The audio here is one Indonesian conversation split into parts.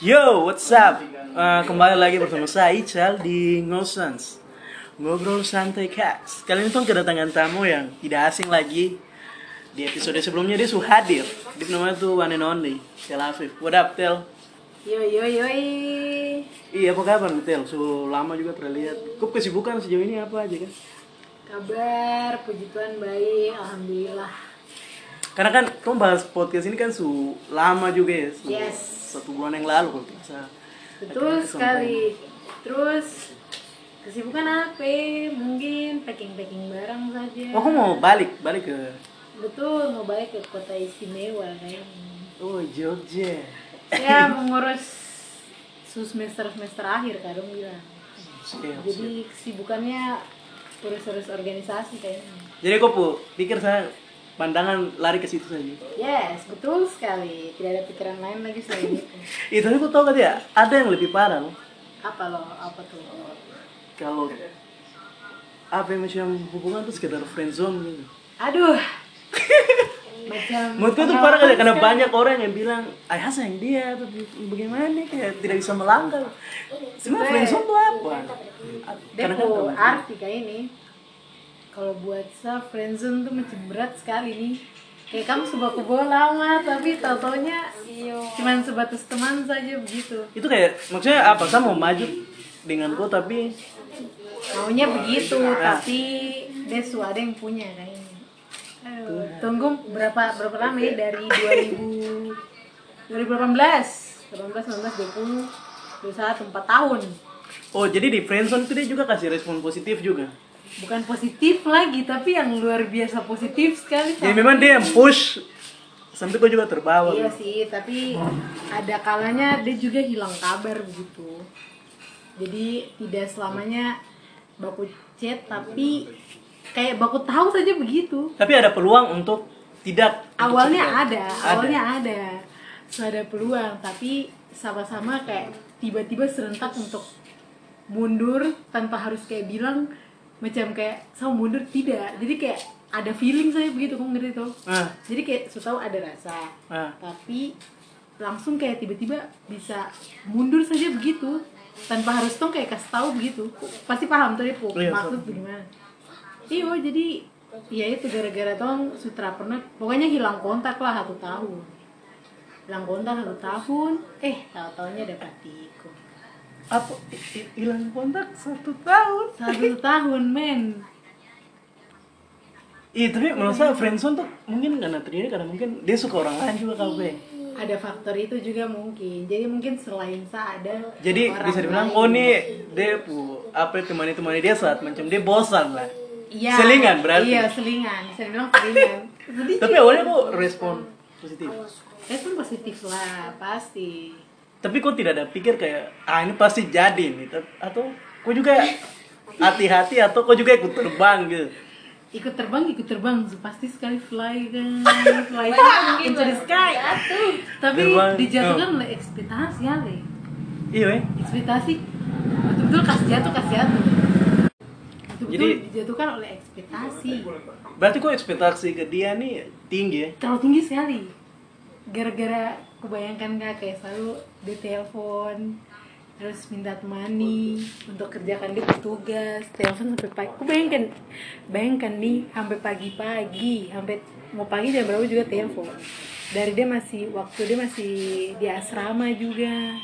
Yo, what's up? Eh, kembali lagi bersama saya Ical di Ngosans Ngobrol santai Cats Kali ini tuh kedatangan tamu yang tidak asing lagi Di episode sebelumnya dia sudah hadir Dia namanya tuh one and only Tel Afif What up Tel? Yo yo yo. Iya apa kabar nih Tel? So lama juga terlihat Kok kesibukan sejauh ini apa aja kan? Kabar, puji Tuhan baik, alhamdulillah. Karena kan kamu bahas podcast ini kan su lama juga ya su- Yes. Satu bulan yang lalu kalau tidak salah Betul sekali. Terus kesibukan apa? Mungkin packing-packing barang saja. Oh kamu mau balik? Balik ke Betul, mau balik ke kota istimewa kayaknya. Oh Jogja Ya mengurus su semester semester akhir dong bilang. Siap, siap. Jadi kesibukannya urus-urus organisasi kayaknya. Jadi kok pikir saya pandangan lari ke situ saja. Yes, betul sekali. Tidak ada pikiran lain lagi selain itu. Itu tapi kok tahu kan ya, ada yang lebih parah loh. Apa loh? Apa tuh? Kalau apa yang macam hubungan tuh sekedar friendzone gitu. Aduh. Macam Menurutku itu parah kan karena banyak orang yang bilang, ayah sayang dia atau bagaimana kayak tidak bisa melanggar. Sebenarnya friendzone tuh apa? Karena Depo arti kayak ini. Kalau buat saya friendzone tuh macam berat sekali nih. Kayak kamu sebaku bola lama tapi tau taunya cuman sebatas teman saja begitu. itu kayak maksudnya apa? Saya mau maju dengan kau tapi Maunya begitu Nah. tapi dia su ada yang punya kayaknya. Aduh, tunggu berapa berapa lama ya dari 2000 2018 18 19 20 21 4 tahun oh jadi di friendzone itu dia juga kasih respon positif juga. Bukan positif lagi tapi yang luar biasa positif sekali Jadi memang dia yang push. Sampai kau juga terbawa. iya sih tapi ada kalanya dia juga hilang kabar begitu jadi tidak selamanya baku chat tapi kayak baku tahu saja begitu. Tapi ada peluang untuk tidak awalnya untuk ada, tidak. awalnya ada. So ada peluang tapi sama-sama kayak tiba-tiba serentak untuk mundur tanpa harus kayak bilang macam kayak saya mundur tidak. Jadi kayak ada feeling saya begitu kamu ngerti tuh Ah, jadi kayak so tahu ada rasa. Ah. tapi langsung kayak tiba-tiba bisa mundur saja begitu tanpa harus tuh kayak kasih tahu begitu. Pasti paham tuh Depo Iya, maksud gimana? Iya jadi ya itu gara-gara tong sutra pernah pokoknya hilang kontak lah satu tahun. Hilang kontak satu tahun eh tahu taunya dapat tiko Apa hilang kontak satu tahun? satu tahun men Iya tapi menurut saya friendzone tuh mungkin karena terjadi karena mungkin dia suka orang lain juga kau be. ada faktor itu juga mungkin jadi mungkin selain saya ada Jadi bisa dibilang lain. oh nih dia pu apa temani temani dia saat macam dia bosan lah. Iya. Selingan berarti. Iya, selingan. Bisa dibilang selingan. Tapi awalnya kok respon positif. respon positif lah, pasti. Tapi kok tidak ada pikir kayak ah ini pasti jadi nih atau kok juga hati-hati atau kok juga ikut terbang gitu. Ikut terbang, ikut terbang, pasti sekali fly kan, fly into the sky. Tapi Terbang, dijatuhkan oh. oleh ekspektasi ya, Le. Iya. Ekspektasi betul-betul kasih jatuh, kasih jatuh. Betul-betul Jadi- dijatuhkan oleh ekspektasi. Berarti kok ekspektasi ke dia nih tinggi ya? Terlalu tinggi sekali. Gara-gara kebayangkan gak kayak selalu dia telepon terus minta temani untuk kerjakan dia tugas telepon sampai pagi aku bayangkan bayangkan nih sampai pagi-pagi sampai mau pagi jam berapa juga telepon dari dia masih waktu dia masih di asrama juga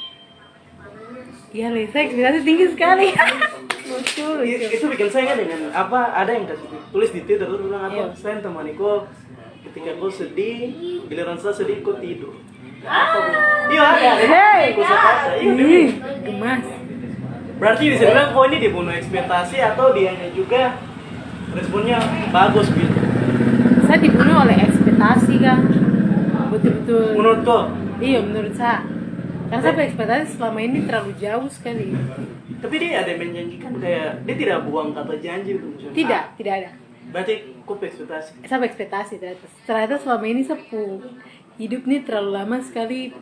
Iya, Lisa ekspektasi tinggi sekali. lucu, I- lucu. itu bikin saya ingat dengan apa ada yang kasih tulis di twitter tuh bilang apa Iya. saya temaniku ketika kau sedih giliran saya sedih kau tidur? Iya ada iya Ih, demi. gemas. berarti bisa bilang kok ini dibunuh ekspektasi atau dianya juga responnya bagus gitu Saya dibunuh oleh ekspektasi kan. Betul-betul. menurut kau Iya menurut saya. Karena saya berekspektasi selama ini terlalu jauh sekali. tapi dia ada yang menjanjikan kayak dia tidak buang kata janji itu. Tidak, tidak ada. berarti kok ekspektasi Saya berekspektasi ternyata. Ternyata selama ini pu- hidup ini terlalu lama sekali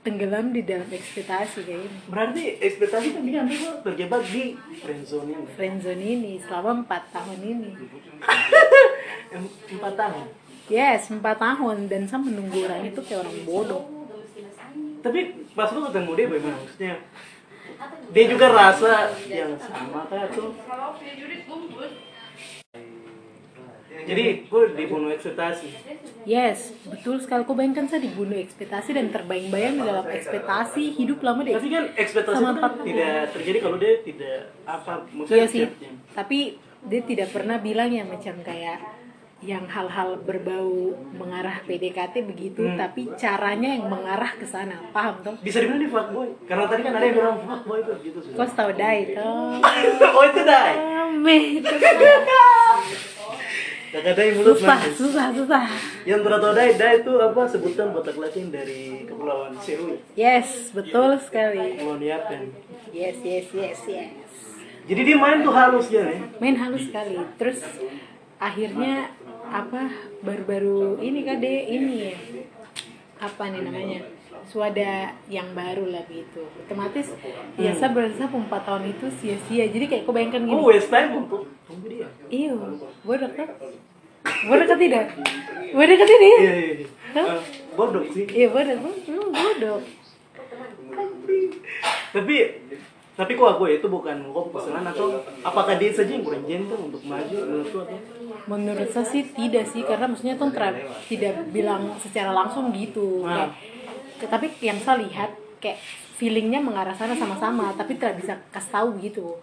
tenggelam di dalam ekspektasi kayak ini. berarti ekspektasi kan dia nanti kok terjebak di friendzone nya Friendzone ini selama empat tahun ini. Em- empat tahun Yes, empat tahun dan saya menunggu orang itu kayak orang bodoh. tapi pas lu ketemu dia bagaimana maksudnya dia juga rasa yang sama kayak tuh jadi gue dibunuh ekspektasi Yes, betul sekali. Kau bayangkan saya dibunuh ekspektasi dan terbayang-bayang di dalam ekspektasi hidup lama deh. tapi kan ekspektasi itu kan tidak terjadi kalau dia tidak apa Iya maksudnya sih, tidak- tapi dia tidak pernah bilang ya macam kayak yang hal-hal berbau mengarah PDKT begitu, Hmm. tapi caranya yang mengarah ke sana, paham toh? bisa dibilang dia fuckboy karena tadi kan ada yang bilang fuckboy itu gitu Kau sudah tahu dai toh? oh itu dai itu Kakak dai mulut susah, manis. susah, susah. Yang tahu dai, dai itu apa sebutan botak latin dari kepulauan Seru, Yes, betul sekali. Kepulauan Yapen. Yes, yes, yes, yes. Jadi dia main tuh halus ya nih. main halus sekali terus akhirnya apa baru-baru ini deh ini ya apa nih namanya suada yang baru lah gitu otomatis biasa berasa empat tahun itu sia-sia jadi kayak kau bayangkan gini Oh, waste time untuk iyo bodoh kan bodoh kan tidak bodoh kan tidak Iya, iya, iya. Eh, bodoh sih. iya bodoh Hmm, bodoh Tapi tapi kok aku itu bukan kok pesanan atau apakah dia saja yang kurang gentle untuk maju menurut atau? Menurut saya sih tidak sih karena maksudnya tuh tidak bilang secara langsung gitu. Nah. Kayak, tapi yang saya lihat kayak feelingnya mengarah sana sama-sama tapi tidak bisa kasih tahu gitu.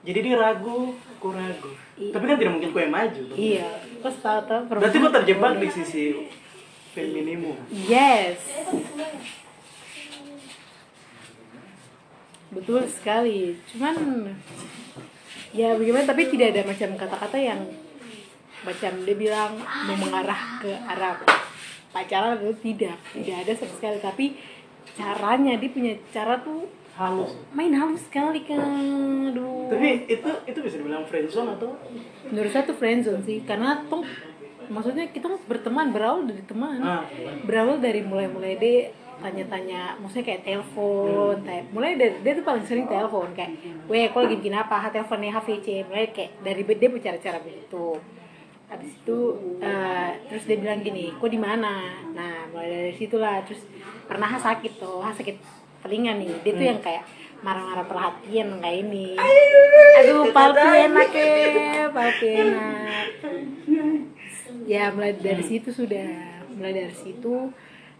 Jadi dia ragu, aku ragu. I- Tapi kan tidak mungkin kau yang maju. tuh. Iya, terus tahu tahu Berarti kau terjebak di sisi feminimu. Yes. Betul sekali. Cuman ya bagaimana tapi tidak ada macam kata-kata yang macam dia bilang mau mengarah ke arah pacaran itu tidak tidak ada sama sekali tapi caranya dia punya cara tuh Halus. main halus sekali kan aduh. Tapi itu itu bisa dibilang friendzone atau? menurut saya tuh friendzone sih karena tuh maksudnya kita berteman berawal dari teman. Ah. berawal dari mulai-mulai dia tanya-tanya maksudnya kayak telepon kayak mulai dari dia tuh paling sering telepon kayak weh kau lagi bikin apa? Ha teleponnya HVC mulai kayak dari dia bicara-cara begitu. Habis itu eh, terus dia bilang gini kok di mana? Nah mulai dari situlah. Terus pernah sakit tuh sakit telinga nih. Dia tuh yang kayak marah-marah perhatian kayak ini. Aduh palpi enak ya palpi enak. Ya mulai dari situ sudah. Mulai dari situ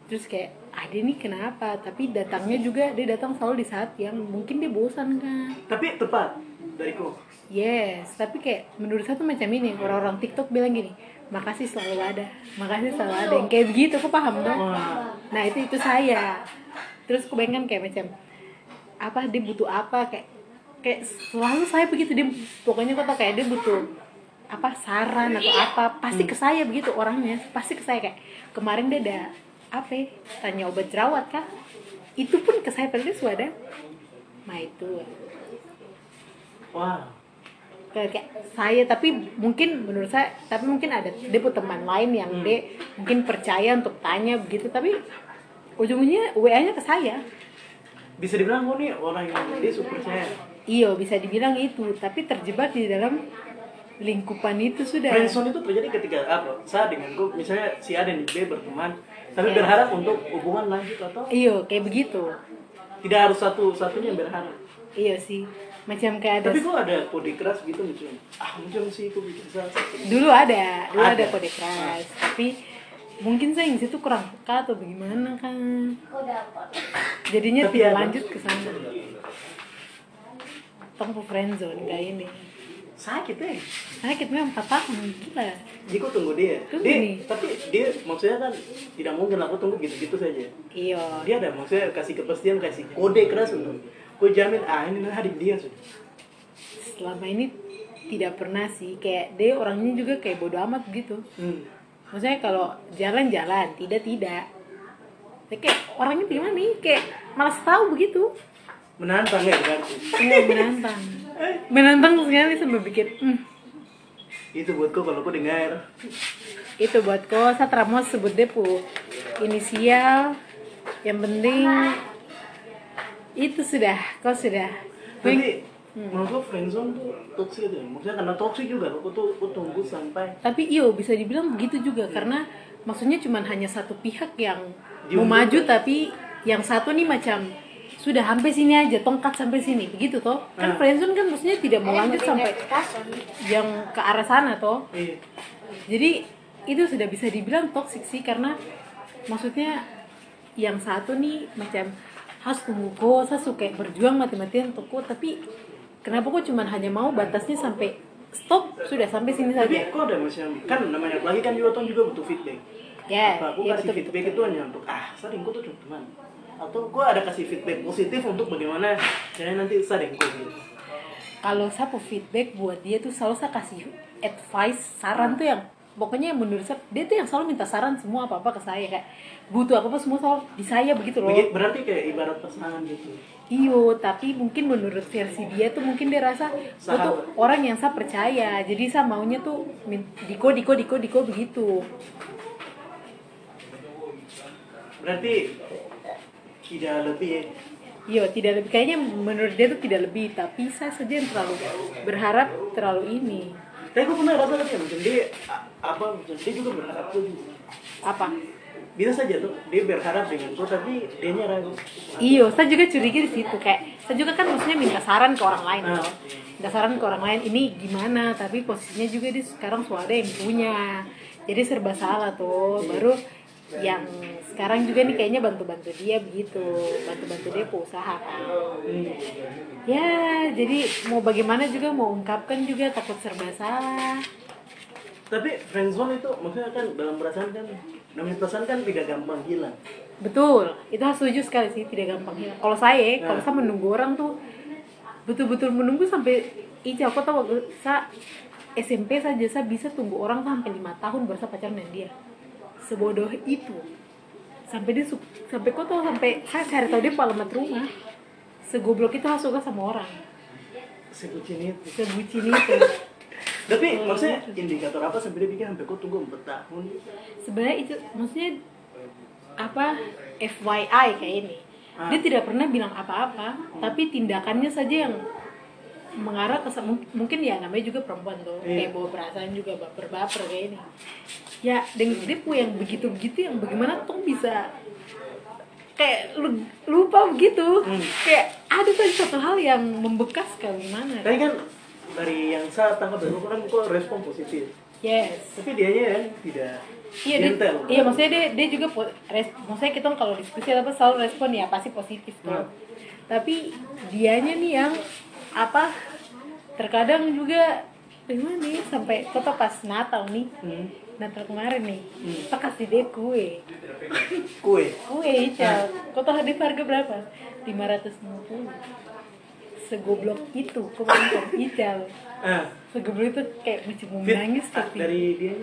terus kayak ada nih kenapa? Tapi datangnya juga dia datang selalu di saat yang mungkin dia bosan kan Tapi tepat dariku. yes tapi kayak menurut saya tuh macam ini. Orang-orang TikTok bilang gini makasih selalu ada makasih selalu ada. Yang kayak begitu aku paham dong nah itu itu saya terus aku bayangkan kayak macam apa dia butuh apa? Kayak kayak selalu saya begitu dia pokoknya kok tau kayak dia butuh apa saran atau apa pasti ke saya begitu orangnya pasti ke saya kayak kemarin dia ada apa ya, tanya obat jerawat kah? Itu pun ke saya dia sudah ada nah itu. Wah. kayak, kayak saya tapi mungkin menurut saya tapi mungkin ada dia punya teman lain yang dia mungkin percaya untuk tanya begitu tapi ujungnya wa nya ke saya Bisa dibilang kau nih orang yang dia super percaya. iyo bisa dibilang itu tapi terjebak di dalam lingkupan itu sudah Friendzone itu terjadi ketika apa? Saya dengan gue misalnya si A dan B berteman, tapi berharap untuk hubungan lanjut atau iyo kayak begitu tidak harus satu satunya yang berharap. iya sih macam kayak ada Tapi kok ada kode keras gitu muncul. Ah muncul sih kok bikin salah dulu ada dulu ada, Ada. kode keras tapi mungkin saya yang situ kurang peka atau bagaimana kan jadinya Tapi tidak lanjut ke sana tempuh friendzone kayak ini Sakit eh. sakit memang 4 tahun gila Jadi kok tunggu dia. Tunggu dia nih. tapi dia maksudnya kan tidak mungkin aku tunggu gitu-gitu saja. iya Dia ada maksudnya kasih kepastian, kasih kode keras untuk gue jamin ah ini hari dia sudah. selama ini tidak pernah sih kayak dia orangnya juga kayak bodo amat gitu Hmm. Maksudnya kalau jalan-jalan tidak tidak. Kayak orangnya gimana nih? Kayak malas tahu begitu. Menantang ya berarti. iya menantang. Menantang sekali sampai bikin hmm, Itu buat kau kalau kau dengar. itu buat kau. Mau sebut dia pu inisial yang penting itu sudah kau sudah Tapi menurut gue friendzone tuh toxic itu ya. Maksudnya karena toxic juga aku tuh aku tunggu sampai tapi iyo bisa dibilang begitu juga karena maksudnya cuman hanya satu pihak yang mau maju tapi yang satu nih macam sudah sampai sini aja tongkat sampai sini. Begitu toh. Kan Ah. friendzone kan maksudnya tidak mau lanjut sampai yang ke arah sana toh. Iya. jadi itu sudah bisa dibilang toxic sih karena maksudnya yang satu nih macam harus tunggu kok saya suka berjuang mati-matian untuk kok tapi kenapa kok cuman hanya mau batasnya sampai stop sudah sampai sini Tapi saja kok ada macam kan namanya lagi kan juga tuh juga butuh feedback. ya Apa aku ya kasih betul, feedback betul. itu hanya untuk ah saringku tuh cuma teman. Atau gua ada kasih feedback positif untuk bagaimana caranya nanti saringku gitu. kalau saya feedback buat dia tuh selalu saya kasih advice saran tuh yang pokoknya yang menurut saya dia tuh yang selalu minta saran semua apa apa ke saya kayak butuh apa apa semua selalu di saya begitu loh Berarti kayak ibarat pasangan gitu. Iyo, tapi mungkin menurut versi dia tuh mungkin dia rasa gue tuh orang yang saya percaya, jadi saya maunya tuh diko diko diko diko begitu. Berarti tidak lebih ya. Iyo, tidak lebih kayaknya menurut dia tuh tidak lebih, tapi saya saja yang terlalu berharap terlalu ini Tapi gue pernah rasa tadi macam dia apa macam dia juga berharap tuh juga. apa? Bisa saja tuh dia berharap dengan kau tapi dia ragu. Iyo, saya juga curiga di situ kayak saya juga kan maksudnya minta saran ke orang lain Ah. loh. Minta saran ke orang lain ini gimana, tapi posisinya juga dia sekarang sudah yang punya. Jadi serba salah tuh. Baru yang sekarang juga nih kayaknya bantu-bantu dia begitu, bantu-bantu dia usaha kan. Hmm. Ya, jadi mau bagaimana juga mau ungkapkan juga takut serba salah. Tapi friendzone itu maksudnya kan dalam perasaan kan namanya perasaan kan tidak gampang hilang. Betul, itu harus setuju sekali sih, tidak gampang hilang. Kalau saya, kalau Nah. saya menunggu orang tuh betul-betul menunggu sampai Ica, aku tahu waktu saya SMP saja saya bisa tunggu orang sampai lima tahun baru saya pacaran dengan dia. Sebodoh itu. Sampai dia sampai kok tahu sampai saya cari tahu dia alamat rumah. Segoblok itu harus suka sama orang. Sebutin itu. Sebucin itu. Tapi maksudnya indikator apa sampai dia pikir sampai kau tunggu 4 tahun? sebenarnya itu maksudnya apa FYI kayak ini dia Ah. tidak pernah bilang apa-apa tapi tindakannya saja yang mengarah ke mung- mungkin ya namanya juga perempuan tuh Iya. kayak bawa perasaan juga baper-baper kayak ini ya dengan dia punya yang begitu-begitu yang bagaimana tuh bisa kayak lu- lupa begitu Hmm. kayak ada saja satu hal yang membekas kayak gimana Tapi kan dari yang saya tangkap dari kan kau respon positif. yes Tapi dianya kan tidak Iya, dia, iya maksudnya dia, dia juga po- res, maksudnya kita kalau diskusi apa selalu respon ya pasti positif tuh. Hmm. Tapi dianya nih yang apa? Terkadang juga gimana nih sampai kota pas Natal nih. Hmm. Natal kemarin nih. Hmm. kita kasih dia kue. Kue. kue Ical kota hadir harga berapa? 550 segoblok itu bilang Ical. Ah, segoblok itu kayak macam mau ah, tapi dari dia?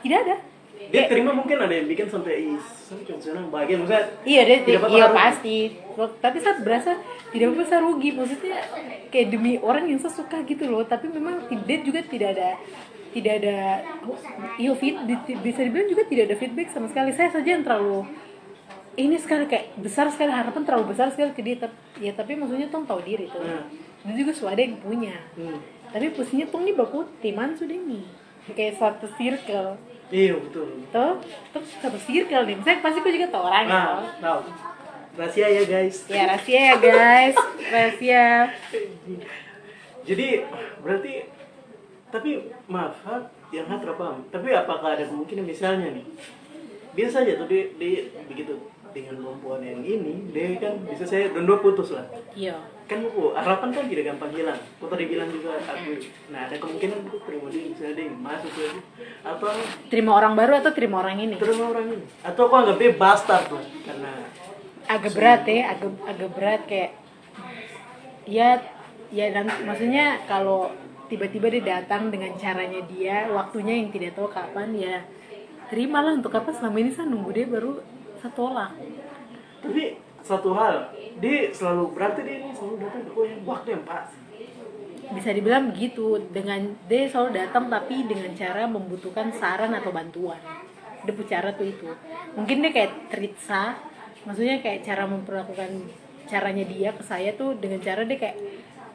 Tidak ada dia terima mungkin ada yang bikin sampai saya cuma senang bahagia maksudnya Iya apa-apa iya pasti. Tapi saat berasa tidak saya rugi, maksudnya kayak demi orang yang saya suka gitu loh. Tapi memang tidak juga tidak ada tidak ada iya fit di- bisa dibilang juga tidak ada feedback sama sekali. Saya saja yang terlalu ini sekali kayak besar sekali harapan terlalu besar sekali ke dia. Ya tapi maksudnya tong tahu diri tuh. Hmm. Dia juga sudah yang punya. Hmm. Tapi posisinya tong nih baku teman sudah nih kayak satu circle Iya betul. tuh tuh satu circle nih. Saya pasti kau juga tahu orangnya. Nah, toh. tahu. Rahasia ya guys. Ya rahasia ya guys, rahasia. Jadi berarti tapi maaf Hat, yang hat paham. Tapi apakah ada kemungkinan misalnya nih biasa aja tuh dia, dia begitu dengan perempuan yang ini dia kan bisa saya dua putus lah Iya. kan bu harapan kan tidak gampang hilang kau tadi bilang juga aku nah ada kemungkinan aku terima dia misalnya dia masuk lagi atau Terima orang baru atau terima orang ini? terima orang ini atau kau anggap dia bastard lah karena Agak berat ya, agak agak berat kayak ya ya dan maksudnya kalau tiba-tiba dia datang dengan caranya dia, waktunya yang tidak tahu kapan ya terimalah untuk apa selama ini saya nunggu dia baru tolak. tapi satu hal dia selalu berarti dia ini selalu datang ke kau yang waktu yang pas Bisa dibilang begitu dengan dia selalu datang tapi dengan cara membutuhkan saran atau bantuan. Dia cara tuh itu. Mungkin dia kayak treat saya, maksudnya kayak cara memperlakukan caranya dia ke saya tuh dengan cara dia kayak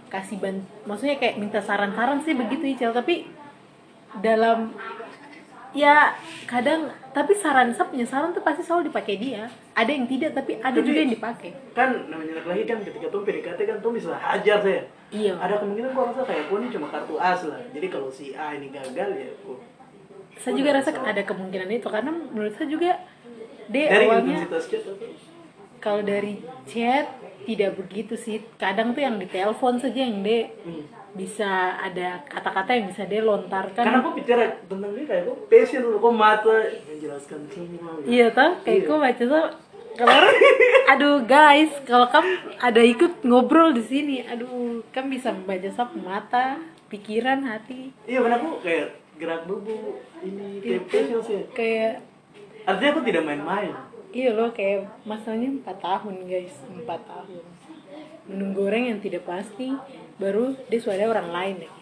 kasih ban maksudnya kayak minta saran-saran sih begitu Icel tapi dalam ya kadang tapi saran saya punya saran tuh pasti selalu dipakai dia. Ada yang tidak tapi ada Tapi- juga yang dipakai. kan namanya laki kan ketika tuh PDKT kan tuh bisa hajar saya. Iya. Ada kemungkinan gua rasa kayak gua ini cuma kartu as lah. Jadi kalau si A ini gagal ya gua saya juga rasa ada kemungkinan itu karena menurut saya juga dia dari awalnya kalau dari chat tidak begitu sih. Kadang tuh yang di telepon saja yang dia Hmm. Bisa ada kata-kata yang bisa dia lontarkan. Karena aku bicara tentang dia kayak kok passion lu kok mata? Menjelaskan semua iya toh kayak gue baca tuh kalau aduh guys kalau kamu ada ikut ngobrol di sini aduh kamu bisa membaca sap mata pikiran hati. Iya karena aku kayak gerak bubu ini kayak passion sih. Kayak artinya aku tidak main-main. Iya loh kayak masalahnya empat tahun guys empat tahun. Menunggu orang yang tidak pasti baru dia sudah ada orang lain deh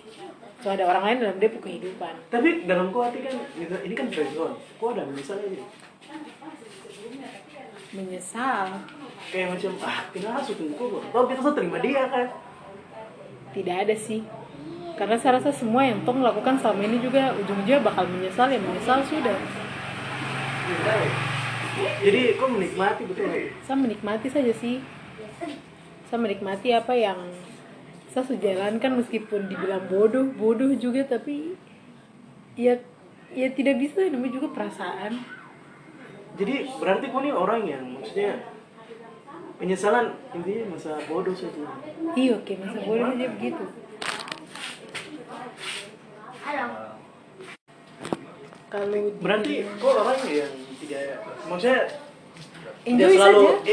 so ada orang lain dalam dia kehidupan. Tapi dalam ku hati kan ini kan friendzone kok ada misalnya ini? Menyesal. Kayak macam ah tinggal hasut tunggu kok. Kita bisa terima dia kan? Tidak ada sih. Karena saya rasa semua yang tong lakukan selama ini juga ujung-ujungnya bakal menyesal ya menyesal sudah. Jadi kok menikmati betul saya menikmati saja sih. Saya menikmati apa yang saya sejalankan meskipun dibilang bodoh bodoh juga tapi ya ya tidak bisa namanya juga perasaan. Jadi berarti kau ini orang yang maksudnya penyesalan intinya masa bodoh saja. Iya oke masa bodoh aja begitu. Kalau berarti kok orang yang tidak maksudnya enjoy selalu saja.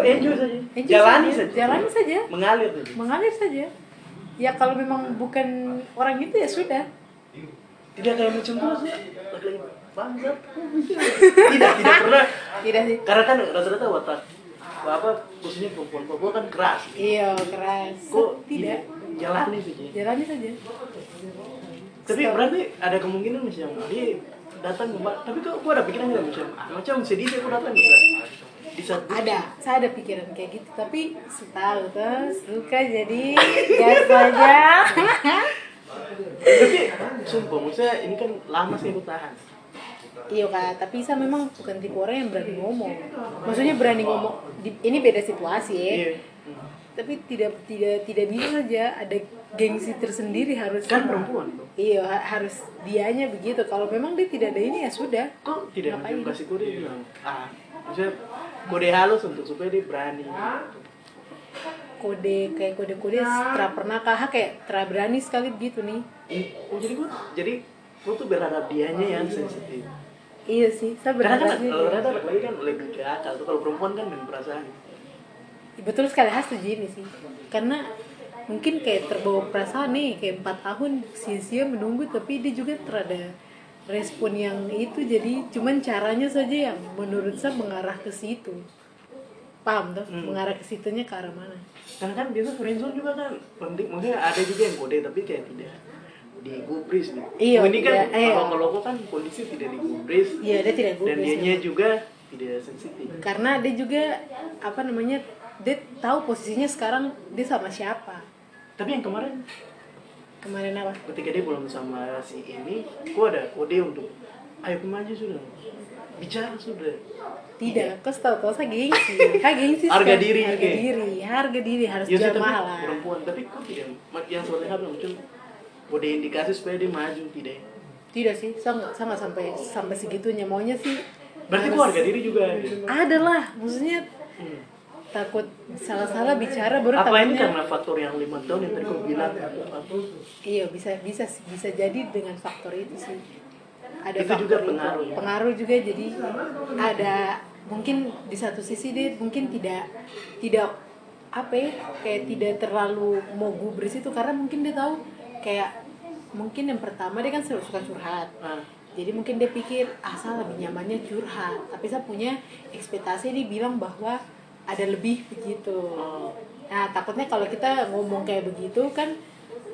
eh, enjoy saja. Enjoy jalani saja. saja jalani saja. Mengalir saja. Mengalir saja. Ya kalau memang bukan orang itu ya sudah. Tidak kayak macam tuh sih. Lagi bangsat tidak tidak pernah. Tidak sih. Karena kan rata-rata watak apa khususnya perempuan Papua kan keras. Iya keras. Kok tidak. jalani saja. Jalani saja. Tapi berarti ada kemungkinan misalnya dia datang ke Mbak, tapi kok gua ada pikiran nggak macam ah, macam sedih sih aku datang bisa di saat ada saya ada pikiran kayak gitu tapi setahu tuh suka jadi gas saja tapi sumpah maksudnya ini kan lama sih aku tahan. Iya kak tapi saya memang bukan tipe orang yang berani ngomong. Maksudnya berani ngomong di- ini beda situasi ya. Iya. Tapi tidak tidak tidak bisa saja ada gengsi tersendiri harus kan perempuan tuh. Iya ha- harus dianya begitu. Kalau memang dia tidak ada ini ya sudah. Kok tidak Ngapain? kasih kode bilang ah maksudnya kode halus untuk supaya dia berani. Kode kayak kode-kode tra pernah kah kayak tra berani sekali begitu nih. Oh jadi gua jadi gua tuh berharap dianya yang sensitif. Iya sih saya karena kan berharap kalau juga. rata lagi kan lebih ke akal tuh kalau perempuan kan main perasaan. Betul sekali harus setuju ini sih. Karena mungkin kayak terbawa perasaan nih kayak empat tahun sia-sia menunggu tapi dia juga terada respon yang itu. Jadi cuman caranya saja yang menurut saya mengarah ke situ. Paham tuh Hmm. mengarah ke situnya ke arah mana? Karena kan biasa friendzone juga kan. Penting. Maksudnya ada juga yang kode tapi kayak tidak digubris nih. Iya, ini kan tidak, iya. kalau kalau kan kondisi tidak digubris. Iya dia tidak dan gubris dianya juga tidak sensitif. Karena dia juga apa namanya dia tahu posisinya sekarang dia sama siapa. Tapi yang kemarin kemarin apa? Ketika dia belum sama si ini gua ada kode untuk ayo kemaju sudah. Bicara sudah. Tidak kau tahu kau saya gengsi. Kau gengsi Harga diri, harga kayak. diri harga diri harus ya jual mahal lah. perempuan tapi kok tidak yang soalnya apa macam kode indikasi supaya dia maju tidak? Tidak sih saya nggak saya nggak sampai sampai segitunya. Maunya sih berarti gua harga diri juga ada ada lah maksudnya Hmm. Takut salah-salah bicara baru apa ini karena faktor yang lima tahun yang tadi kau bilang? Iya bisa bisa bisa jadi dengan faktor itu sih. Ada Itu faktor juga itu. pengaruh ya? pengaruh juga jadi ada mungkin di satu sisi dia mungkin tidak tidak apa ya kayak tidak terlalu mau gubris itu karena mungkin dia tahu kayak mungkin yang pertama dia kan selalu suka curhat. Ah, jadi mungkin dia pikir asal lebih nyamannya curhat. Tapi saya punya ekspektasi dia bilang bahwa ada lebih begitu. Nah takutnya kalau kita ngomong kayak begitu kan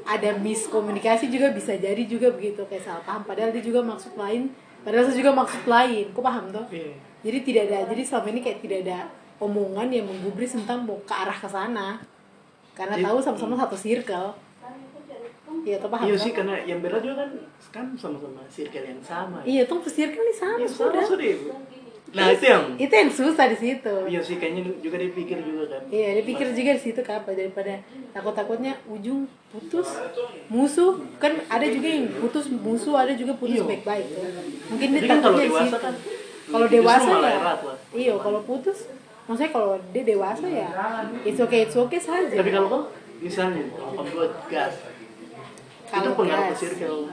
ada miskomunikasi juga bisa jadi juga begitu kayak salah paham. Padahal dia juga maksud lain padahal saya juga maksud lain. Kok paham tuh iya. jadi tidak ada jadi selama ini kayak tidak ada omongan yang menggubris tentang mau ke arah ke sana. Karena Jadi- tahu sama-sama satu circle. Iya tuh paham iya sih karena yang berat juga kan kan sama-sama circle yang sama. Iya tuh kan di sana Iya, sama sudah. sudah. Nah itu yang itu yang susah di situ iya sih kayaknya juga dia pikir juga kan Iya, dia pikir juga di situ apa daripada takut-takutnya ujung putus musuh kan ada juga yang putus musuh ada juga putus Iya. baik-baik tuh. Mungkin dia kan kalau takutnya di dewasa situ. kan Kalau dewasa ya, iya kalau putus, maksudnya kalau dia dewasa ya, it's okay, it's okay saja. tapi kalau misalnya om buat gas itu Kalau pengaruh ke circle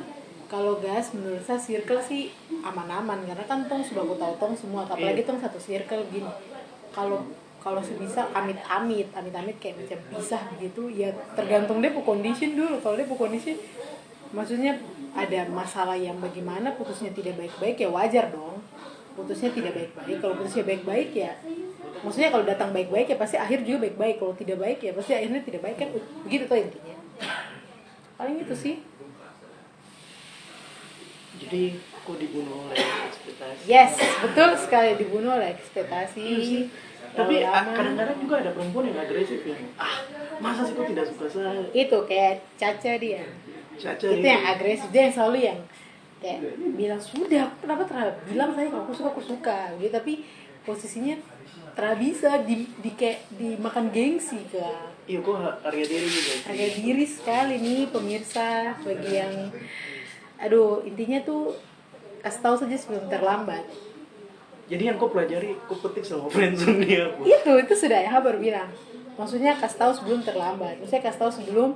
Kalau gas menurut saya circle sih aman-aman karena kan tong sudah aku tahu tong semua, apalagi Iya. tong satu circle gini. Kalau kalau sebisa amit-amit, amit-amit kayak macam pisah begitu, ya tergantung dia pu condition dulu. Kalau dia pu condition, maksudnya ada masalah yang bagaimana putusnya tidak baik-baik ya wajar dong. Putusnya tidak baik-baik. Kalau putusnya baik-baik ya, maksudnya kalau datang baik-baik ya pasti akhir juga baik-baik. Kalau tidak baik ya pasti akhirnya tidak baik kan. Begitu tuh intinya. Paling itu sih. Jadi kok dibunuh oleh ekspektasi? Yes, betul sekali dibunuh oleh ekspektasi. Iya tapi ah, kadang-kadang juga ada perempuan yang agresif ya. Ah masa sih kok tidak suka saya? Itu kayak Caca dia. Caca itu yang agresif dia yang selalu yang kayak bilang sudah kenapa terlalu bilang saya kalau aku suka aku suka gitu. Tapi posisinya terlalu bisa di, di kayak dimakan gengsi ke iya kok harga diri juga harga diri sekali nih pemirsa bagi yang aduh intinya tuh kasih tahu saja sebelum terlambat. Jadi yang kau pelajari kau petik sama friendzone dia bu itu itu sudah ya baru bilang. Maksudnya kasih tahu sebelum terlambat. Maksudnya kasih tahu sebelum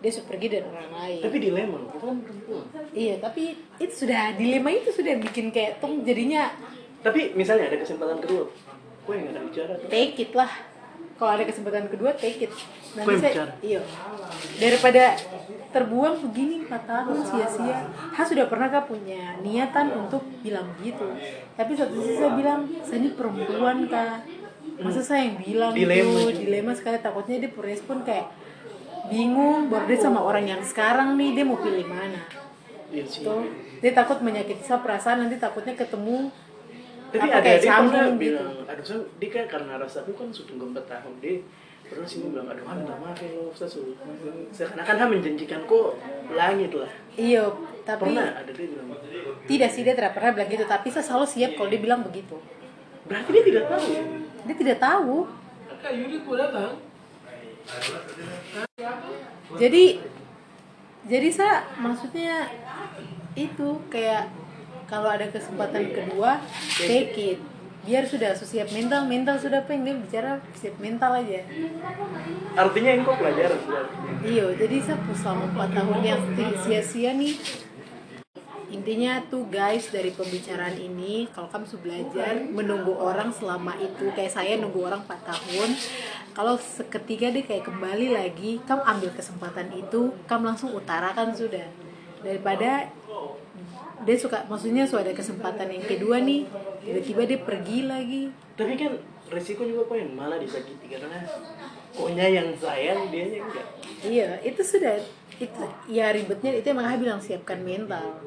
dia sudah pergi dari orang lain. Tapi dilema loh kan perempuan. Iya tapi itu sudah dilema itu sudah bikin kayak tong jadinya tapi misalnya ada kesempatan kedua kau yang ada bicara tuh. Take it lah kalau ada kesempatan kedua take it. Yang bicara? iya. Daripada terbuang begini 4 tahun sia-sia. Ha sudah pernah kah punya niatan untuk bilang gitu. Tapi satu sisi saya bilang saya ini perempuan kak. Masa saya yang bilang Dilema tuh dilema sekali. Takutnya dia respon kayak bingung baru dia sama orang yang sekarang nih dia mau pilih mana. Iya sih. Tuh dia takut menyakiti saya perasaan nanti takutnya ketemu tapi ada kayak dia pernah gitu. bilang aduh saya dia kan karena rasa aku kan sudah empat tahun dia pernah sini bilang aduh ah, minta maaf ya lo saya suruh. Seakan-akan dia menjanjikan kok langit lah. Iya tapi pernah ada dia bilang tidak sih dia tidak pernah bilang gitu tapi saya selalu siap kalau dia bilang begitu. Berarti dia tidak tahu? Dia tidak tahu. Kak bang? jadi jadi saya maksudnya itu kayak kalau ada kesempatan kedua take it. Biar sudah siap mental mental sudah pengen bicara siap mental aja. Artinya yang kau pelajaran sudah. Iya, jadi saya selama 4 tahun yang sia-sia nih. Intinya tuh guys dari pembicaraan ini Kalau kamu sudah belajar menunggu orang selama itu Kayak saya nunggu orang 4 tahun Kalau seketika dia kayak kembali lagi Kamu ambil kesempatan itu Kamu langsung utarakan sudah. Daripada dia suka maksudnya sudah ada kesempatan yang kedua nih tiba-tiba dia pergi lagi. Tapi kan resiko juga kok yang malah disakiti karena koknya yang sayang dia yang enggak. Iya, itu sudah itu ya ribetnya itu emang aku bilang siapkan mental.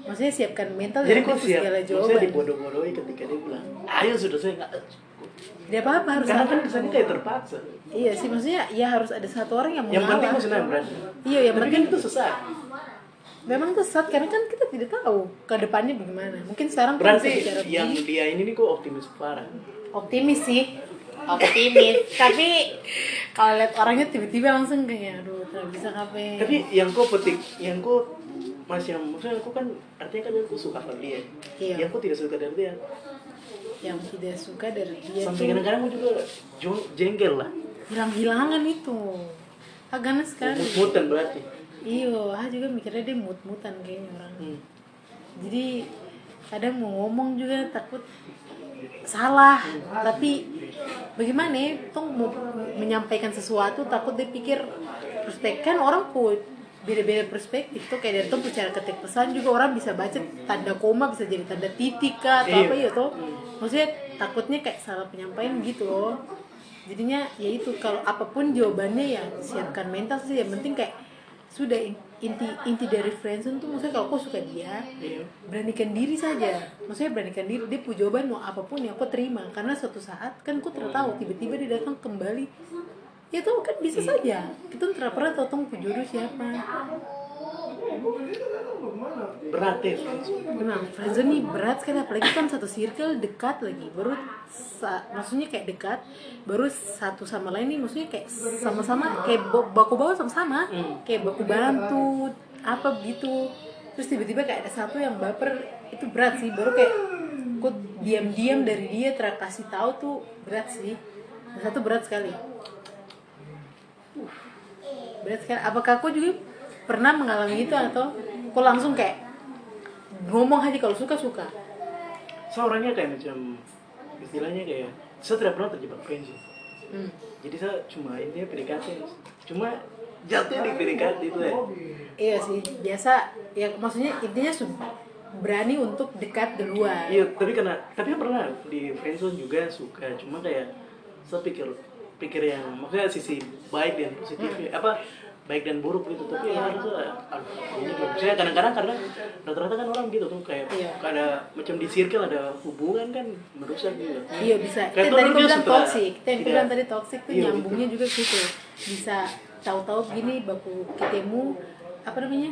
Maksudnya siapkan mental jadi kok siap? segala maksudnya jawaban. dibodoh-bodohi ketika dia bilang ayo sudah saya nggak Dia apa apa harus karena kan kesannya kayak terpaksa. Iya sih, maksudnya ya harus ada satu orang yang yang penting maksudnya berarti Iya, yang penting kan itu sesat memang kesat karena kan kita tidak tahu ke depannya bagaimana. Mungkin sekarang berarti yang begini. dia ini nih kok optimis parah optimis sih. Optimis, tapi kalau lihat orangnya tiba-tiba langsung kayak aduh, tidak bisa kape. tapi yang kau petik yang kau masih yang maksudnya aku kan artinya kan aku suka sama dia Iya. yang kau tidak suka dari dia yang tidak suka dari dia sampai kadang-kadang aku juga jengkel lah hilang-hilangan itu. Ganas sekali. mut-mutan berarti Iyo, ah juga mikirnya dia mut-mutan kayaknya orang. hmm. Jadi kadang mau ngomong juga takut salah, tapi bagaimana ya? Tong mau menyampaikan sesuatu takut dia pikir perspektif kan orang pun beda-beda perspektif tuh kayak dari tuh bicara ketik pesan juga orang bisa baca tanda koma bisa jadi tanda titik kah atau Iya. apa ya tuh maksudnya takutnya kayak salah penyampaian gitu loh jadinya ya itu kalau apa pun jawabannya ya siapkan mental sih yang penting kayak sudah in- inti inti dari friendzone tuh maksudnya kalau kau suka dia Iya. beranikan diri saja. Maksudnya beranikan diri dia punya jawaban mau apa pun yang kau terima. Karena suatu saat kan tidak tahu tiba-tiba dia datang kembali. Ya tuh kan bisa saja. Kita tidak pernah tahu tong jodoh siapa berat ya? Memang friendzone ini berat sekali apalagi kan satu circle dekat lagi. Baru maksudnya kayak dekat baru satu sama lain nih maksudnya kayak sama-sama kayak baku bawa sama-sama. Kayak baku bantu apa gitu. Terus tiba-tiba kayak ada satu yang baper itu berat sih. Baru kayak kok diam-diam dari dia terkasih tahu tuh berat sih. Satu berat sekali. Berat sekali. Apakah kau juga pernah mengalami itu atau kau langsung kayak ngomong aja kalau suka suka? Saya orangnya kayak macam istilahnya kayak saya tidak pernah terjebak friendzone hmm. jadi saya cuma intinya PDKT. Cuma jatuhnya di PDKT itu ya. Iya sih biasa ya maksudnya intinya berani untuk dekat duluan iya tapi karena tapi pernah di friendzone juga suka. Cuma kayak saya pikir pikir yang maksudnya sisi baik dan positif ya. apa baik dan buruk gitu. Tapi ya harusnya aduh ini kadang-kadang karena rata-rata kan orang gitu tuh kayak Iya. ada macam di circle ada hubungan kan merusak gitu. Iya bisa. Kayak tadi dia bilang toxic. Kita yang bilang tadi toxic tuh Iya, nyambungnya juga situ. Bisa tahu-tahu gini baku ketemu apa namanya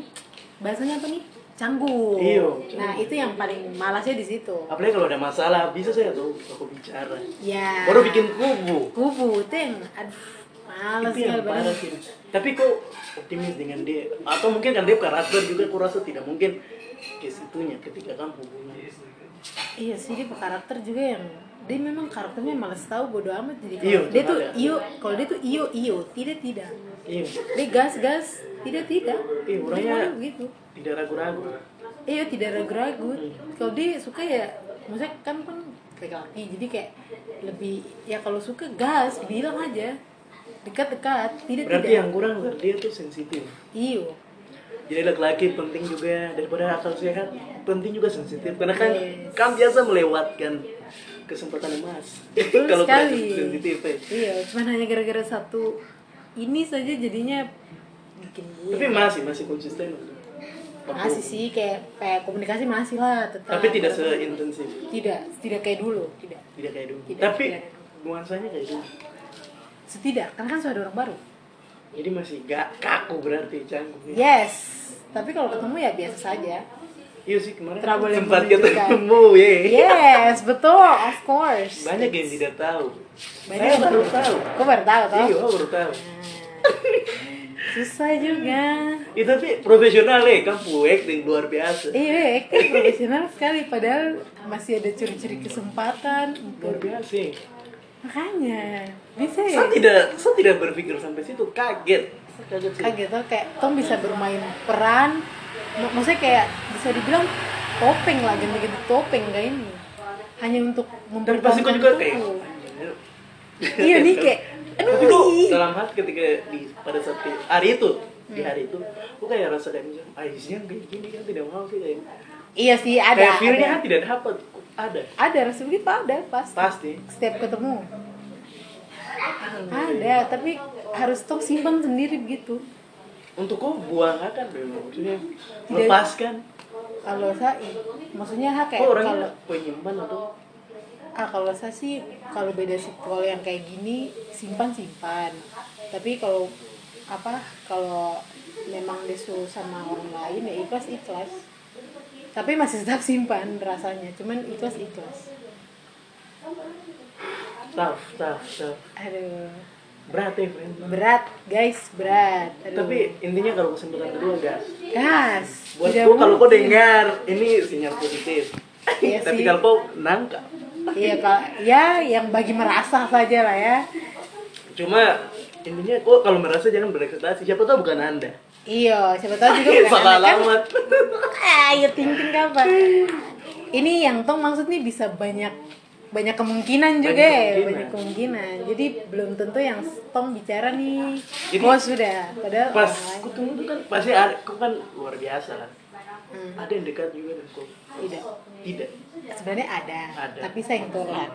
bahasanya apa nih? Canggung. Iya, nah itu yang paling malasnya di situ. Apalagi kalau ada masalah bisa saya tuh aku bicara. Ya baru bikin kubu. Kubu yang aduh malas itu yang parah sih tapi kok optimis dengan dia? Atau mungkin kan dia karakter juga aku rasa tidak mungkin. Ke situnya ketika kan hubungan. Iya sih dia karakter juga yang dia memang karakternya malas tahu bodo amat jadi Iyo, dia tuh ada. iyo kalau dia tuh iyo iyo tidak tidak. Iya dia gas gas tidak. Tidak Iya, orangnya- gitu. tidak ragu-ragu. Iya tidak ragu-ragu. Hmm. kalau dia suka ya maksudnya kan kan laki-laki jadi kayak lebih ya kalau suka gas bilang aja dekat-dekat tidak berarti tidak yang kurang dari dia tuh sensitif. Iyo. Jadi laki-laki penting juga daripada akal sehat penting juga sensitif. Karena kan Yes. kan biasa melewatkan kesempatan emas. Kalau sekali. sensitif ya. iya cuman hanya gara-gara satu ini saja jadinya bikin gue tapi masih masih konsisten. Masih sih kayak kayak komunikasi masih lah tetap. Tapi tidak seintensif. Tidak tidak kayak dulu tidak. Tidak kayak dulu. Tidak, tapi tidak. nuansanya kayak dulu setidak karena kan sudah ada orang baru. Jadi masih gak kaku berarti canggungnya yes tapi kalau ketemu ya biasa saja. Iya sih kemarin Tidak boleh sempat ketemu ya yes betul of course. Banyak yang tidak tahu. Banyak yang baru tahu. kau baru tahu toh? Iya baru tahu. Susah juga. Ya, tapi profesional ya kamu acting luar biasa. Iya acting profesional sekali. Padahal masih ada curi-curi kesempatan. Luar biasa. Makanya. Bisa ya? Saya tidak saya tidak berpikir sampai situ. Kaget. Saya kaget sih. Kayak kayak Tom bisa bermain peran. Mak- maksudnya kayak bisa dibilang topeng lah ganti-ganti topeng kayak ini. Hanya untuk dan pasti kau juga kayak tubuh. anjir. iya nih kayak aduh. ih. dalam hati ketika di pada saat di- hari itu di hari itu aku kayak rasa kayak macam ah isinya kayak gini kan tidak mau sih kayak. Iya sih ada kayak feelnya tidak dapat ada? Ada rasa begitu ada pasti pasti. Setiap ketemu. Ada tapi harus Tom simpan sendiri begitu. Untuk kau buang akan maksudnya melepaskan kalau saya maksudnya ha kayak kau kalau penyimpan atau? Ah kalau saya sih kalau beda kalau yang kayak gini simpan simpan. Tapi kalau apa kalau memang disuruh sama orang lain ya ikhlas ikhlas tapi masih tetap simpan rasanya. Cuman ikhlas ikhlas. Tough tough tough. Aduh. Berat ya friend berat guys berat. Aduh. tapi intinya kalau kesempatan kedua gas. Gas. Buat tidak kau kalau kau dengar ini sinyal positif. Iya tapi kalau kau nangkap iya kak ya yang bagi merasa saja lah ya. Cuma intinya kok kalau merasa jangan berekspektasi. Siapa tahu bukan anda Iya, siapa tahu juga bukan salah kan. alamat Ah, ya ting ting apa? Ini yang tong maksud nih bisa banyak banyak kemungkinan juga Banyak ya, kemungkinan. banyak kemungkinan. Jadi belum tentu yang tong bicara nih. Jadi- oh sudah, padahal pas orang lain. aku tunggu tuh kan pasti ada kan luar biasa lah Hmm, ada yang dekat juga dengan kau tidak. tidak Sebenarnya ada, Ada. tapi saya yang tolak.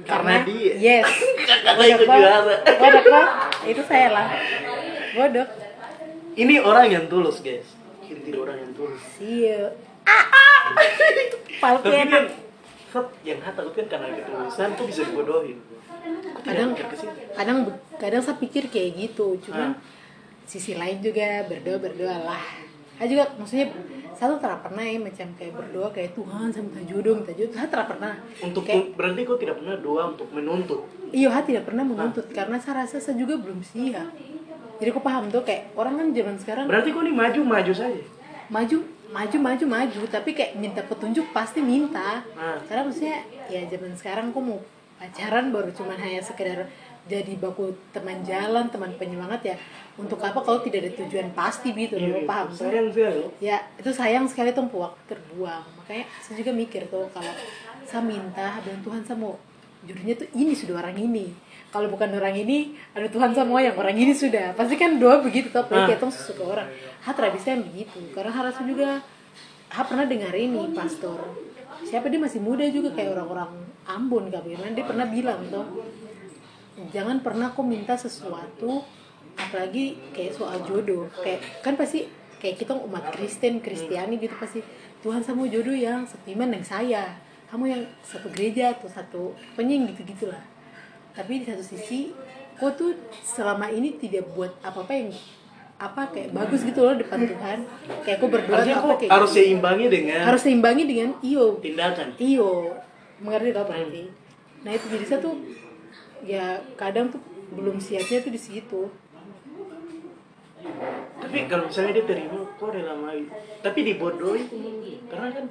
Karena dia. Yes. Karena Bodoh, juara. Bodoh. Itu saya lah. Bodoh. Ini orang yang tulus guys. Inti orang yang tulus. Iya. Ah, ah. Tapi kan set, yang aku kan karena ketulusan tuh bisa dibodohin? Kadang kadang kadang saya pikir kayak gitu cuman sisi lain juga berdoa berdoa lah. Saya juga maksudnya satu tidak pernah ya macam kayak berdoa kayak Tuhan saya minta jodoh minta jodoh. Saya tidak pernah. Untuk kayak berarti kau tidak pernah doa untuk menuntut. iya saya tidak pernah menuntut karena saya rasa saya juga belum siap jadi aku paham tuh kayak orang kan zaman sekarang Berarti kau ini maju maju saja. maju maju maju maju tapi kayak minta petunjuk pasti minta Nah. karena maksudnya ya zaman sekarang kok mau pacaran baru cuman hanya sekedar jadi baku teman jalan teman penyemangat ya untuk apa kalau tidak ada tujuan pasti gitu Iya, loh paham tuh Sayang sekali. ya itu sayang sekali tuh waktu terbuang makanya saya juga mikir tuh kalau saya minta dan Tuhan saya mau jodohnya tuh ini sudah orang ini kalau bukan orang ini ada Tuhan mau yang orang ini sudah. Pasti kan doa begitu tuh Ah. apalagi kita sesuka orang. Ha tidak bisa begitu. Karena harus juga ha pernah dengar ini pastor. Siapa dia masih muda juga kayak orang-orang Ambon kah bagaimana dia pernah bilang tuh jangan pernah kau minta sesuatu apalagi kayak soal jodoh. Kayak kan pasti kayak kita umat Kristen Kristiani gitu pasti Tuhan sama jodoh yang satu iman yang saya. Kamu yang satu gereja atau satu penying gitu gitulah tapi di satu sisi kau tuh selama ini tidak buat apa-apa yang apa kayak bagus gitu loh depan Tuhan. Kayak kau berdoa kau apa kayak harus gitu. seimbangi dengan harus seimbangi dengan iyo. tindakan. iyo. Mengerti tau berarti nah itu jadi saya tuh ya kadang tuh belum siapnya tuh di situ. Tapi kalau misalnya dia terima, kok rela. Tapi dibodohi karena kan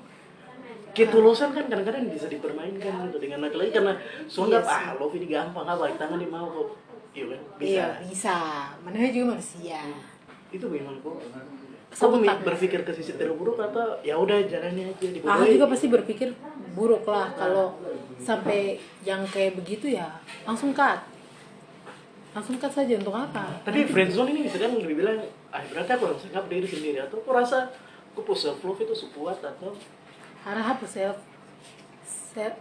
ketulusan kan kadang-kadang bisa dipermainkan gitu dengan anak lagi karena soalnya Iya sih. ah love ini gampang balik tangan dia mau kok. Iya kan? Bisa iya bisa. mana juga manusia. Itu memang kok. Tangan. berpikir ke sisi terburuk atau ya udah jalannya aja ah dibodohi juga pasti berpikir buruk lah. Kalau sampai yang kayak begitu ya langsung cut. Langsung cut saja untuk apa? Tapi friendzone ini kan lebih bilang ah berarti aku harus anggap diri sendiri. Atau aku rasa aku self love itu sekuat atau arah apa? Self self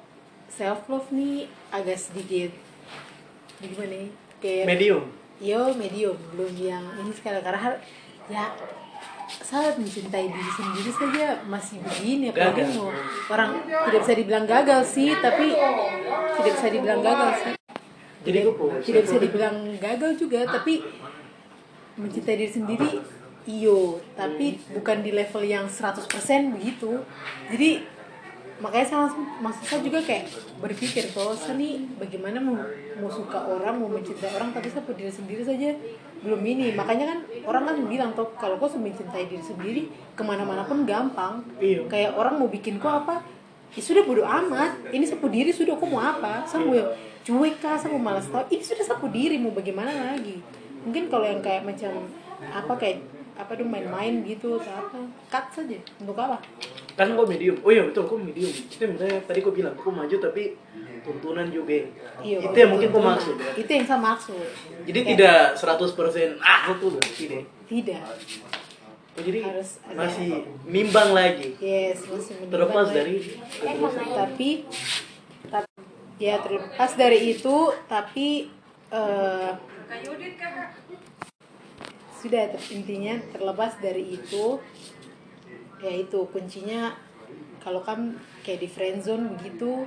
self love nih agak sedikit. Gimana nih? Kayak medium. Yo medium. Belum yang ini sekali karena ya saat mencintai diri sendiri saja masih begini. Apalagi mau orang tidak bisa dibilang gagal sih tapi tidak bisa dibilang gagal sih. Push tidak bisa dibilang gagal juga tapi mencintai diri sendiri iyo tapi bukan di level yang 100% begitu. Jadi makanya saya langsung maksud saya juga kayak berpikir kalau saya nih bagaimana mau, mau suka orang mau mencintai orang tapi saya diri sendiri saja belum ini. Makanya kan orang kan bilang tuh kalau kau mencintai diri sendiri ke mana-mana pun gampang. Iya. kayak orang mau bikin kau apa? Ya sudah bodo amat. Ini sapu diri sudah kau mau apa? Saya mau cuek kah? Saya mau malas tahu. Ini sudah sapu diri mau bagaimana lagi? Mungkin kalau yang kayak macam apa kayak apa tuh main-main gitu atau apa? Cut saja untuk apa kan kok medium. Oh iya betul kok medium. Itu misalnya tadi kok bilang kok maju tapi tuntunan juga. Iya, itu yang mungkin tuntunan. maksud. Ya itu yang saya maksud. Jadi Kayak- tidak 100% ah betul tidak tidak. Oh, jadi Harus ada- masih mimbang lagi. Yes masih terlepas dari ketulusan tapi tapi ya terlepas dari itu tapi eh, sudah ter- intinya terlepas dari itu ya itu kuncinya kalau kan kayak di friendzone begitu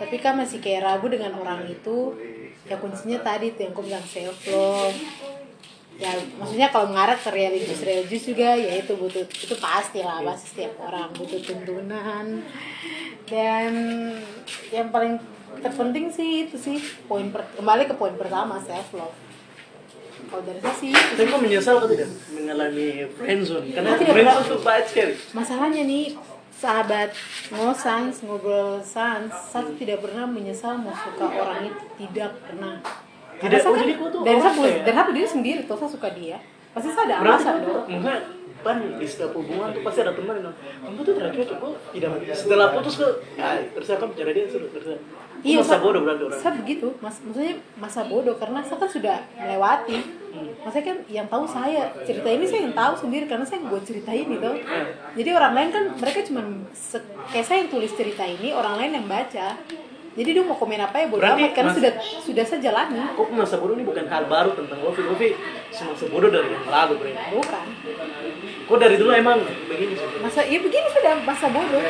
tapi kan masih kayak ragu dengan orang itu ya kuncinya tadi tuh yang aku bilang self love ya maksudnya kalau mengarah ke religius religius juga ya itu butuh itu pasti lah pasti setiap orang butuh tuntunan. Dan yang paling terpenting sih itu sih poin kembali ke poin pertama self love kalau dari saya sih. Itu tapi kok menyesal kok tidak? Mengalami friendzone karena Aku tidak friendzone tuh pahit sekali. Masalahnya nih sahabat ngosans ngobrol sans saya tidak pernah menyesal mau suka orang itu tidak pernah. Karena Tidak, saya oh, kan- jadi kau tuh dari saya ya? dari saya diri sendiri tuh saya suka dia. Pasti saya ada alasan dong kan di setiap hubungan tuh pasti ada teman yang bilang, kamu tuh terakhir cocok kok tidak setelah putus kok ya terus kamu cara dia sudah terus Iya, masa Sa- bodoh berarti orang Saya begitu, mas, maksudnya masa bodoh karena saya kan sudah melewati. Maksudnya kan yang tahu saya cerita ini saya yang tahu sendiri karena saya buat cerita ini tuh. Jadi orang lain kan mereka cuma kayak saya yang tulis cerita ini, orang lain yang baca. Jadi dia mau komen apa ya bodoh Berarti amat karena sudah sudah saya jalani. kok masa bodoh ini bukan hal baru tentang Lofi Lofi semasa bodoh dari yang lalu bre Bukan. kok dari dulu emang begini sih Masa ya begini sudah masa bodoh.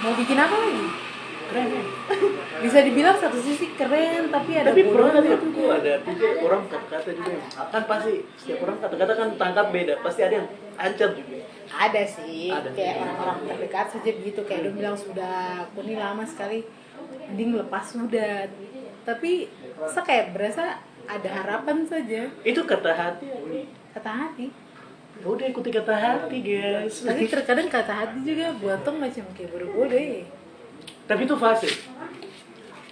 Mau bikin apa lagi? Keren ya bisa dibilang satu sisi keren tapi ada tapi pernah juga tuh ada pikir orang kata-kata juga yang kan pasti setiap orang kata-kata kan tangkap beda. Pasti ada yang ancam juga. Ada sih Ada. kayak orang-orang terdekat saja begitu. Kayak dia bilang sudah aku ini lama sekali mending lepas sudah. Tapi saya kayak berasa ada harapan saja. Itu kata hati kata hati. Ya udah ikuti kata hati guys. Tapi terkadang kata hati juga buat tong macam kayak bodoh-bodoh ya tapi itu fase.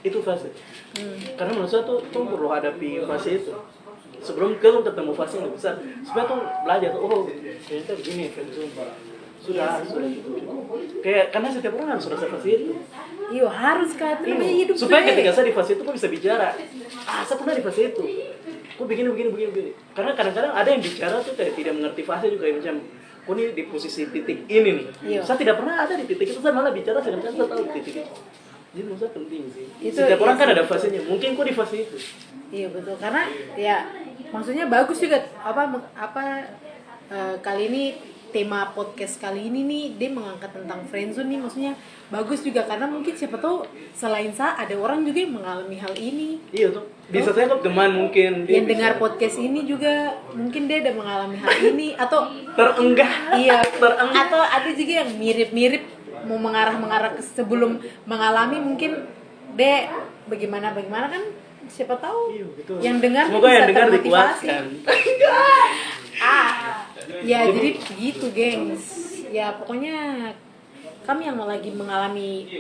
Itu fase. Hmm. karena menurut saya tuh tuh perlu hadapi fase itu. Sebelum ke ketemu fase yang lebih besar. Supaya tuh belajar tuh oh ternyata begini friendzone sudah sudah. Gitu kayak karena setiap orang harus rasa fase itu. Iyo harus kan. Itu Iya. hidup supaya ketika saya di fase itu gue bisa bicara? Ah saya pernah di fase itu. Gue begini begini begini begini. Karena kadang-kadang ada yang bicara tuh kayak tidak mengerti fase juga kayak macam gue nih di posisi titik ini nih. Iya. saya tidak pernah ada di titik itu saya malah bicara kadang-kadang saya tahu di titik itu. Jadi menurut saya penting sih. Itu- setiap orang iya kan sih. ada fasenya. Mungkin gue di fase itu. Iya betul. Karena ya maksudnya bagus juga. Apa apa eh, kali ini tema podcast kali ini nih dia mengangkat tentang friendzone nih maksudnya bagus juga karena mungkin siapa tahu selain saya ada orang juga yang mengalami hal ini. Iya tuh. Bisa saya kok teman mungkin dia yang dengar podcast ini juga mungkin dia ada mengalami hal ini atau terenggah. Iya. Terenggah. Atau ada juga yang mirip-mirip mau mengarah-mengarah ke sebelum mengalami mungkin deh bagaimana bagaimana kan siapa tahu Iya, betul. yang dengar semoga bisa yang dengar termotivasi. dikuatkan. Ah. Ya jadi begitu gengs. Ya pokoknya kami yang lagi mengalami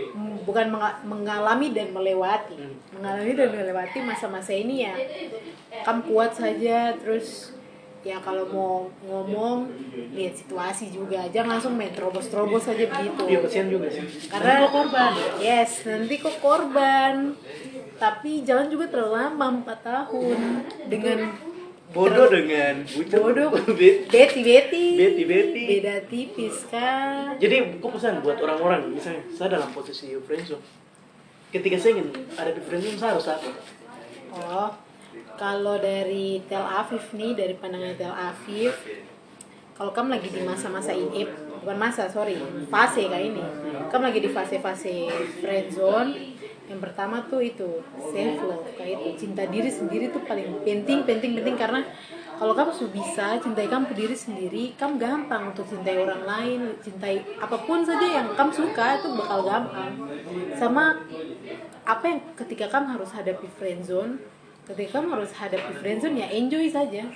bukan menga- mengalami dan melewati. Mengalami dan melewati masa-masa ini ya kamu kuat saja terus ya kalau mau ngomong lihat situasi juga. Jangan langsung main terobos-terobos saja begitu. Iya kasihan juga sih. Karena Nanti kok korban? Yes nanti kok korban. Tapi jangan juga terlalu lama 4 tahun. Dengan bodoh dengan bucin bodoh. Bet- beti beti. Beti, beti. beda tipis kan Jadi aku pesan buat orang-orang, misalnya saya dalam posisi friendzone, ketika saya ingin ada di friendzone saya harus apa? oh kalau dari Tel Aviv nih dari pandangan Tel Aviv kalau kamu lagi di masa-masa ini bukan masa sorry fase kayak ini. Kamu lagi di fase-fase friendzone yang pertama tuh itu self love kayak itu. Cinta diri sendiri tuh paling penting penting penting karena kalau kamu sudah bisa cintai kamu diri sendiri kamu gampang untuk cintai orang lain cintai apa pun saja yang kamu suka itu bakal gampang. Sama apa yang ketika kamu harus hadapi friendzone ketika kamu harus hadapi friendzone ya enjoy saja.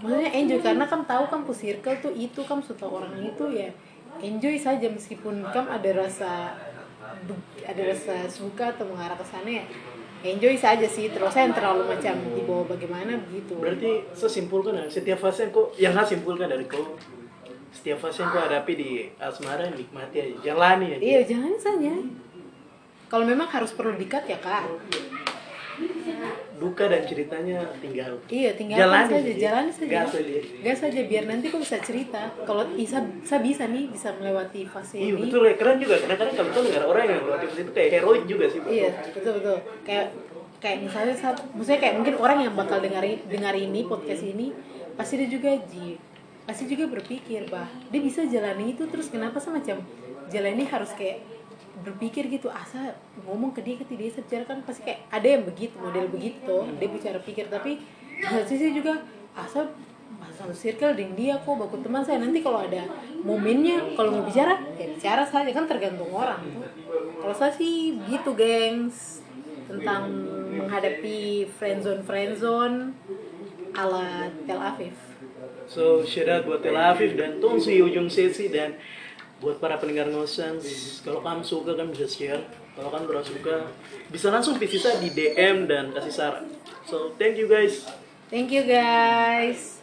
Maksudnya enjoy karena kamu tahu kamu circle tuh itu kamu suka orang itu ya enjoy saja. Meskipun kamu ada rasa ada rasa suka atau mengarah ke sana ya enjoy saja sih. Terus saya terlalu macam dibawa bagaimana begitu. Berarti saya simpulkan ya, setiap fase yang kau, yang saya simpulkan dari kau, setiap fase yang kau hadapi di asmara nikmati aja, jalani aja. iya jangan saja. Kalau memang harus perlu dikat ya kak Duka dan ceritanya tinggal. iya tinggalkan Jalani saja jalani saja Gas saja. gas saja biar nanti kau bisa cerita kalau bisa saya bisa nih bisa melewati fase Iya ini betul ya, keren juga. Kadang-kadang kalau kau dengar orang yang melewati fase itu kayak heroik juga sih. betul. Iya, betul betul. Kayak kayak misalnya saat, maksudnya kayak mungkin orang yang bakal dengar dengar ini podcast ini pasti dia juga ji pasti juga berpikir bah dia bisa jalani itu terus kenapa semacam jalan ini harus kayak berpikir gitu asa ngomong ke dia ke dia saya bicara kan pasti kayak ada yang begitu model begitu. Tuh dia bicara pikir tapi di satu sisi juga asa satu circle dengan dia kok baku teman saya. Nanti kalau ada momennya kalau mau bicara ya bicara saja kan tergantung orang tuh. Kalau saya sih gitu gengs tentang menghadapi friendzone friendzone ala Tel Aviv. So, shout out buat Tel Aviv dan Tongsi ujung sesi dan buat para pendengar Nosans, kalau kamu suka kan bisa share. Kalau kamu kurang suka, bisa langsung pisah di DM dan kasih saran. So, thank you guys. thank you guys